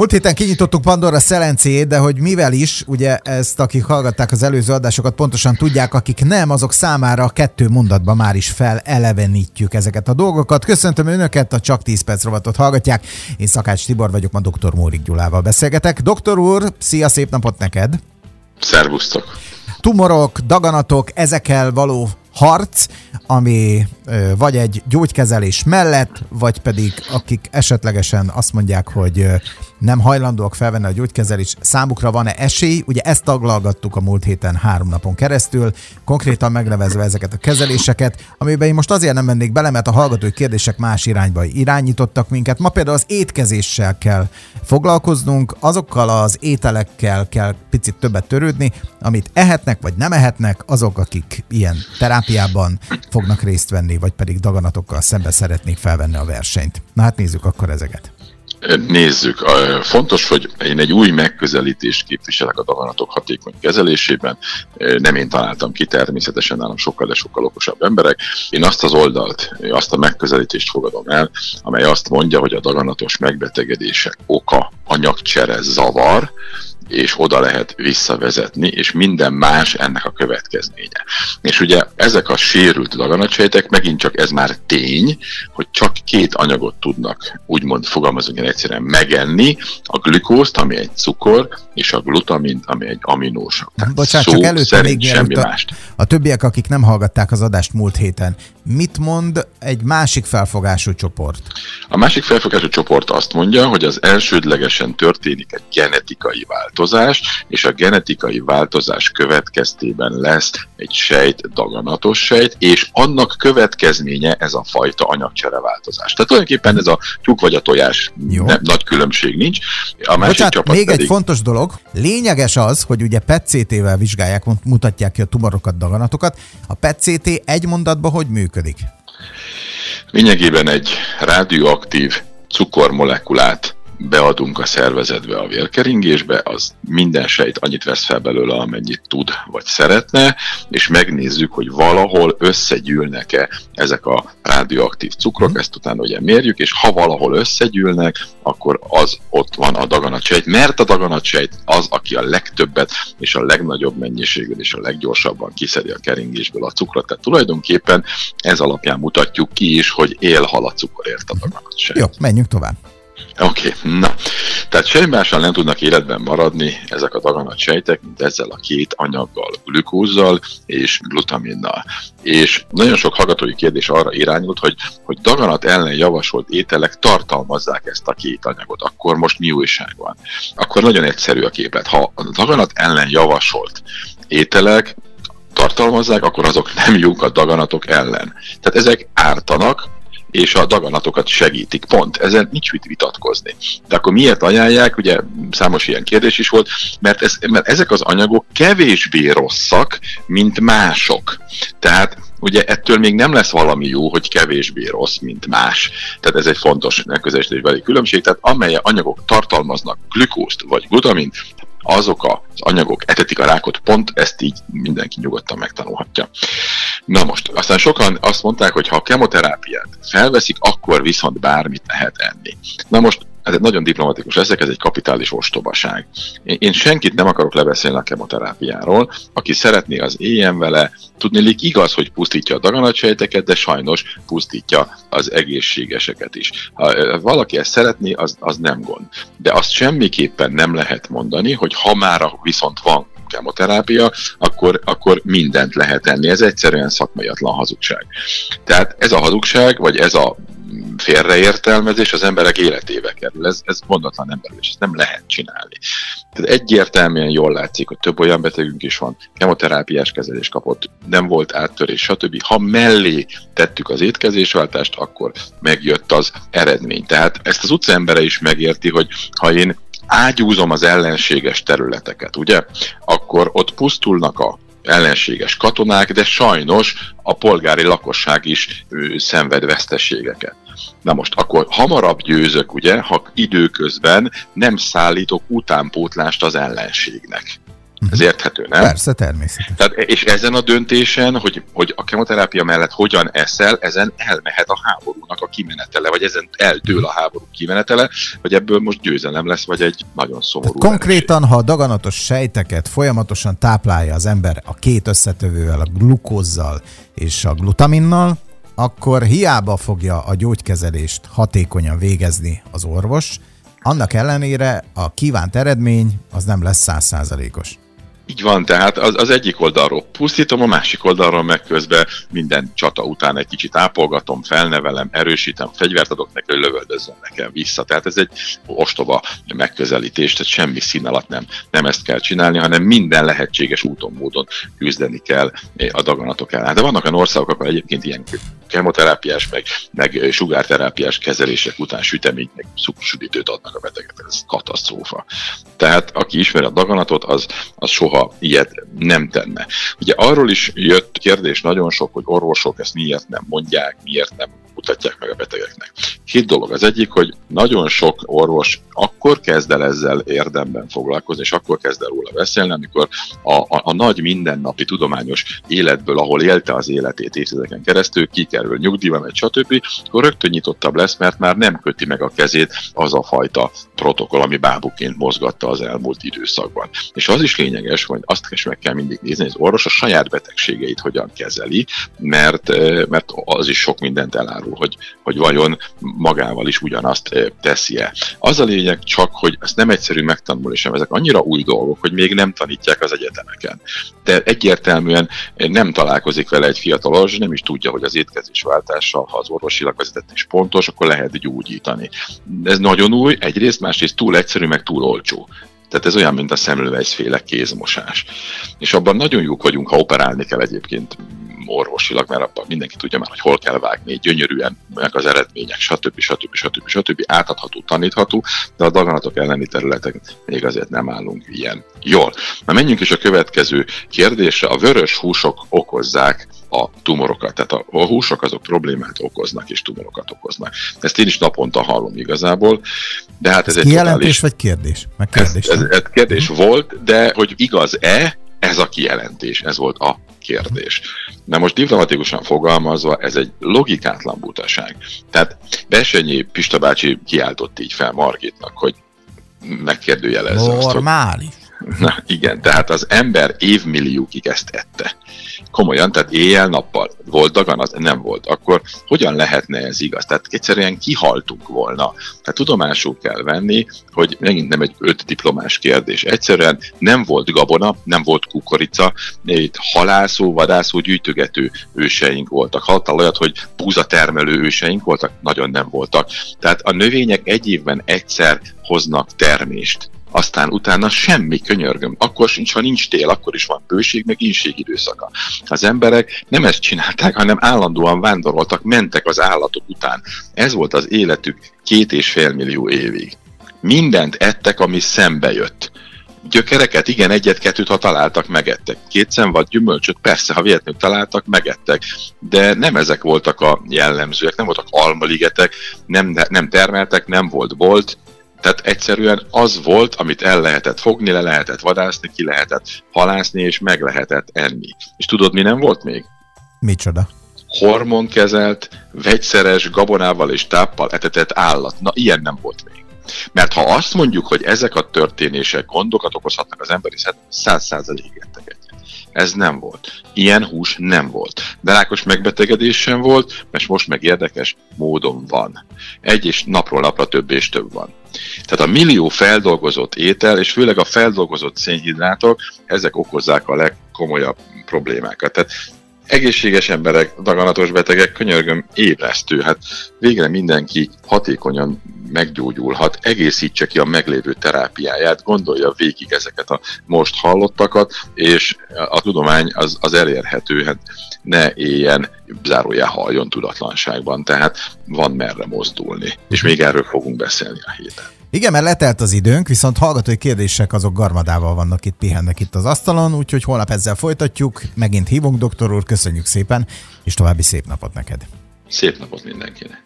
Múlt héten kinyitottuk Pandora szelencéjét, de hogy mivel is, ugye ezt akik hallgatták az előző adásokat pontosan tudják, akik nem, azok számára a kettő mondatban már is felelevenítjük ezeket a dolgokat. Köszöntöm Önöket, a Csak 10 perc rovatot hallgatják. Én Szakács Tibor vagyok, ma dr. Mórik Gyulával beszélgetek. Doktor úr, szia, szép napot neked! Szervusztok! Tumorok, daganatok, ezekkel való harc, ami vagy egy gyógykezelés mellett, vagy pedig akik esetlegesen azt mondják, hogy nem hajlandóak felvenni a gyógykezelés, számukra van-e esély? Ugye ezt taglalgattuk a múlt héten három napon keresztül, konkrétan megnevezve ezeket a kezeléseket, amiben én most azért nem mennék bele, mert a hallgatói kérdések más irányba irányítottak minket. Ma például az étkezéssel kell foglalkoznunk, azokkal az ételekkel kell picit többet törődni, amit ehetnek vagy nem ehetnek azok, akik ilyen terápiában fognak részt venni, vagy pedig daganatokkal szembe szeretnék felvenni a versenyt. Na hát nézzük akkor ezeket. Nézzük. Fontos, hogy én egy új megközelítést képviselek a daganatok hatékony kezelésében. Nem én találtam ki, természetesen nálam sokkal, de sokkal okosabb emberek. Én azt az oldalt, azt a megközelítést fogadom el, amely azt mondja, hogy a daganatos megbetegedések oka anyagcsere zavar, és oda lehet visszavezetni, és minden más ennek a következménye. És ugye ezek a sérült daganatsejtek, megint csak ez már tény, hogy csak két anyagot tudnak, úgymond fogalmazunk egyszerűen megenni, a glükózt, ami egy cukor, és a glutamint, ami egy aminósav. Bocsánat, csak előtte még semmi a, mást. a többiek, akik nem hallgatták az adást múlt héten, mit mond egy másik felfogású csoport? A másik felfogású csoport azt mondja, hogy az elsődlegesen történik egy genetikai változás, és a genetikai változás következtében lesz egy sejt, daganatos sejt, és annak következménye ez a fajta anyagcsereváltozás. Tehát tulajdonképpen ez a tyúk vagy a tojás, nem, nagy különbség nincs. A másik Bocsánat, csapat még pedig... egy fontos dolog, lényeges az, hogy ugye PET-CT-vel vizsgálják, mutatják ki a tumorokat, daganatokat. A PET-CT egy mondatban hogy működik? Lényegében egy radioaktív cukormolekulát beadunk a szervezetbe, a vérkeringésbe, az minden sejt annyit vesz fel belőle, amennyit tud vagy szeretne, és megnézzük, hogy valahol összegyűlnek-e ezek a radioaktív cukrok, ezt utána ugye mérjük, és ha valahol összegyűlnek, akkor az ott van a daganatsejt, mert a daganatsejt az, aki a legtöbbet és a legnagyobb mennyiségben és a leggyorsabban kiszedi a keringésből a cukrot. Tehát tulajdonképpen ez alapján mutatjuk ki is, hogy élhal a cukorért a daganatsejt. Jó, menjünk tovább. Oké, okay, na. Tehát semmi mással nem tudnak életben maradni ezek a daganat sejtek, mint ezzel a két anyaggal, glükózzal és glutaminnal. És nagyon sok hallgatói kérdés arra irányult, hogy, hogy daganat ellen javasolt ételek tartalmazzák ezt a két anyagot. Akkor most mi újság van? Akkor nagyon egyszerű a képet. Ha a daganat ellen javasolt ételek tartalmazzák, akkor azok nem jók a daganatok ellen. Tehát ezek ártanak, és a daganatokat segítik. Pont, ezen nincs mit vitatkozni. De akkor miért ajánlják, ugye számos ilyen kérdés is volt, mert, ez, mert ezek az anyagok kevésbé rosszak, mint mások. Tehát ugye ettől még nem lesz valami jó, hogy kevésbé rossz, mint más. Tehát ez egy fontos megközelítésbeli különbség. Tehát amely anyagok tartalmaznak glükózt vagy glutamint, azok az anyagok etetik a rákot, pont ezt így mindenki nyugodtan megtanulhatja. Na most, aztán sokan azt mondták, hogy ha a kemoterápiát felveszik, akkor viszont bármit lehet enni. Na most ez egy nagyon diplomatikus leszek, ez egy kapitális ostobaság. Én, senkit nem akarok lebeszélni a kemoterápiáról, aki szeretné, az éljen vele. Tudnélik igaz, hogy pusztítja a daganatsejteket, de sajnos pusztítja az egészségeseket is. Ha valaki ezt szeretné, az, az nem gond. De azt semmiképpen nem lehet mondani, hogy ha már viszont van kemoterápia, akkor, akkor mindent lehet enni. Ez egyszerűen szakmaiatlan hazugság. Tehát ez a hazugság, vagy ez a félreértelmezés az emberek életébe kerül. Ez, ez mondatlan ember, és ezt nem lehet csinálni. Tehát egyértelműen jól látszik, hogy több olyan betegünk is van, kemoterápiás kezelés kapott, nem volt áttörés, stb. Ha mellé tettük az étkezésváltást, akkor megjött az eredmény. Tehát ezt az utca embere is megérti, hogy ha én ágyúzom az ellenséges területeket, ugye, akkor ott pusztulnak a ellenséges katonák, de sajnos a polgári lakosság is ő, szenved veszteségeket. Na most akkor hamarabb győzök, ugye, ha időközben nem szállítok utánpótlást az ellenségnek. Ez érthető, nem? Persze, természetesen. Tehát, és ezen a döntésen, hogy, hogy a kemoterápia mellett hogyan eszel, ezen elmehet a háborúnak a kimenetele, vagy ezen eldől a háború kimenetele, hogy ebből most győzelem lesz, vagy egy nagyon szomorú. Tehát konkrétan, ha a daganatos sejteket folyamatosan táplálja az ember a két összetevővel, a glukózzal és a glutaminnal, akkor hiába fogja a gyógykezelést hatékonyan végezni az orvos, annak ellenére a kívánt eredmény az nem lesz százszázalékos. Így van, tehát az, az egyik oldalról pusztítom, a másik oldalról meg közben minden csata után egy kicsit ápolgatom, felnevelem, erősítem, fegyvert adok neki, hogy lövöldözzön nekem vissza. Tehát ez egy ostoba megközelítés, tehát semmi szín alatt nem, nem ezt kell csinálni, hanem minden lehetséges úton, módon küzdeni kell a daganatok ellen. De vannak olyan országok, ahol egyébként ilyen kemoterápiás, meg, meg sugárterápiás kezelések után süteményt, meg cukorsüdítőt adnak a betegek. Ez katasztrófa. Tehát aki ismeri a daganatot, az, az soha ilyet nem tenne. Ugye arról is jött kérdés nagyon sok, hogy orvosok ezt miért nem mondják, miért nem mutatják meg a betegeknek. Két dolog. Az egyik, hogy nagyon sok orvos akkor kezd el ezzel érdemben foglalkozni, és akkor kezd el róla beszélni, amikor a, a, a nagy mindennapi tudományos életből, ahol élte az életét évtizedeken keresztül, kikerül nyugdíjba, megy, stb., akkor rögtön nyitottabb lesz, mert már nem köti meg a kezét az a fajta protokoll, ami bábuként mozgatta az elmúlt időszakban. És az is lényeges, hogy azt is meg kell mindig nézni, hogy az orvos a saját betegségeit hogyan kezeli, mert, mert az is sok mindent elárul, hogy, hogy vajon magával is ugyanazt teszi-e. Az a lényeg csak, hogy ezt nem egyszerű megtanulni sem, ezek annyira új dolgok, hogy még nem tanítják az egyetemeken. De egyértelműen nem találkozik vele egy fiatal orvos, nem is tudja, hogy az étkezésváltással, ha az orvosilag is pontos, akkor lehet gyógyítani. Ez nagyon új, egyrészt, másrészt túl egyszerű, meg túl olcsó. Tehát ez olyan, mint a szemlővejszféle kézmosás. És abban nagyon jók vagyunk, ha operálni kell egyébként orvosilag, mert abban mindenki tudja már, hogy hol kell vágni, gyönyörűen, meg az eredmények, stb. stb. stb. stb. átadható, tanítható, de a daganatok elleni területek még azért nem állunk ilyen jól. Na menjünk is a következő kérdésre. A vörös húsok okozzák a tumorokat. Tehát a, a húsok azok problémát okoznak és tumorokat okoznak. Ezt én is naponta hallom igazából, de hát ez, ez egy Kijelentés totális... vagy kérdés? Meg kérdés, ez, ez, ez kérdés volt, de hogy igaz-e, ez a kijelentés, ez volt a kérdés. De most diplomatikusan fogalmazva, ez egy logikátlan butaság. Tehát Besenyi Pista bácsi kiáltott így fel Margitnak, hogy megkérdőjelezze Normális. Na igen, tehát az ember évmilliókig ezt ette. Komolyan, tehát éjjel-nappal volt daganat? Nem volt. Akkor hogyan lehetne ez igaz? Tehát egyszerűen kihaltunk volna. Tehát tudomásul kell venni, hogy megint nem egy öt diplomás kérdés. Egyszerűen nem volt gabona, nem volt kukorica, itt halászó, vadászó, gyűjtögető őseink voltak. Hallottál olyat, hogy búza termelő őseink voltak? Nagyon nem voltak. Tehát a növények egy évben egyszer hoznak termést aztán utána semmi könyörgöm. Akkor sincs, ha nincs tél, akkor is van bőség, meg ínség időszaka. Az emberek nem ezt csinálták, hanem állandóan vándoroltak, mentek az állatok után. Ez volt az életük két és fél millió évig. Mindent ettek, ami szembe jött. Gyökereket, igen, egyet-kettőt, ha találtak, megettek. Két vagy gyümölcsöt, persze, ha véletlenül találtak, megettek. De nem ezek voltak a jellemzőek, nem voltak almaligetek, nem, nem termeltek, nem volt bolt, tehát egyszerűen az volt, amit el lehetett fogni, le lehetett vadászni, ki lehetett halászni, és meg lehetett enni. És tudod, mi nem volt még? Micsoda? Hormonkezelt, vegyszeres, gabonával és táppal etetett állat. Na, ilyen nem volt még. Mert ha azt mondjuk, hogy ezek a történések gondokat okozhatnak az emberi száz százalékig egyet. Ez nem volt. Ilyen hús nem volt. De rákos megbetegedés sem volt, mert most meg érdekes módon van. Egy és napról napra több és több van. Tehát a millió feldolgozott étel, és főleg a feldolgozott szénhidrátok, ezek okozzák a legkomolyabb problémákat. Tehát egészséges emberek, daganatos betegek, könyörgöm, ébresztő. Hát végre mindenki hatékonyan meggyógyulhat, egészítse ki a meglévő terápiáját, gondolja végig ezeket a most hallottakat, és a tudomány az, az elérhető, hát ne éljen, zárójá halljon tudatlanságban, tehát van merre mozdulni. És még erről fogunk beszélni a héten. Igen, mert letelt az időnk, viszont hallgatói kérdések azok garmadával vannak itt, pihennek itt az asztalon, úgyhogy holnap ezzel folytatjuk. Megint hívunk, doktor úr, köszönjük szépen, és további szép napot neked. Szép napot mindenkinek.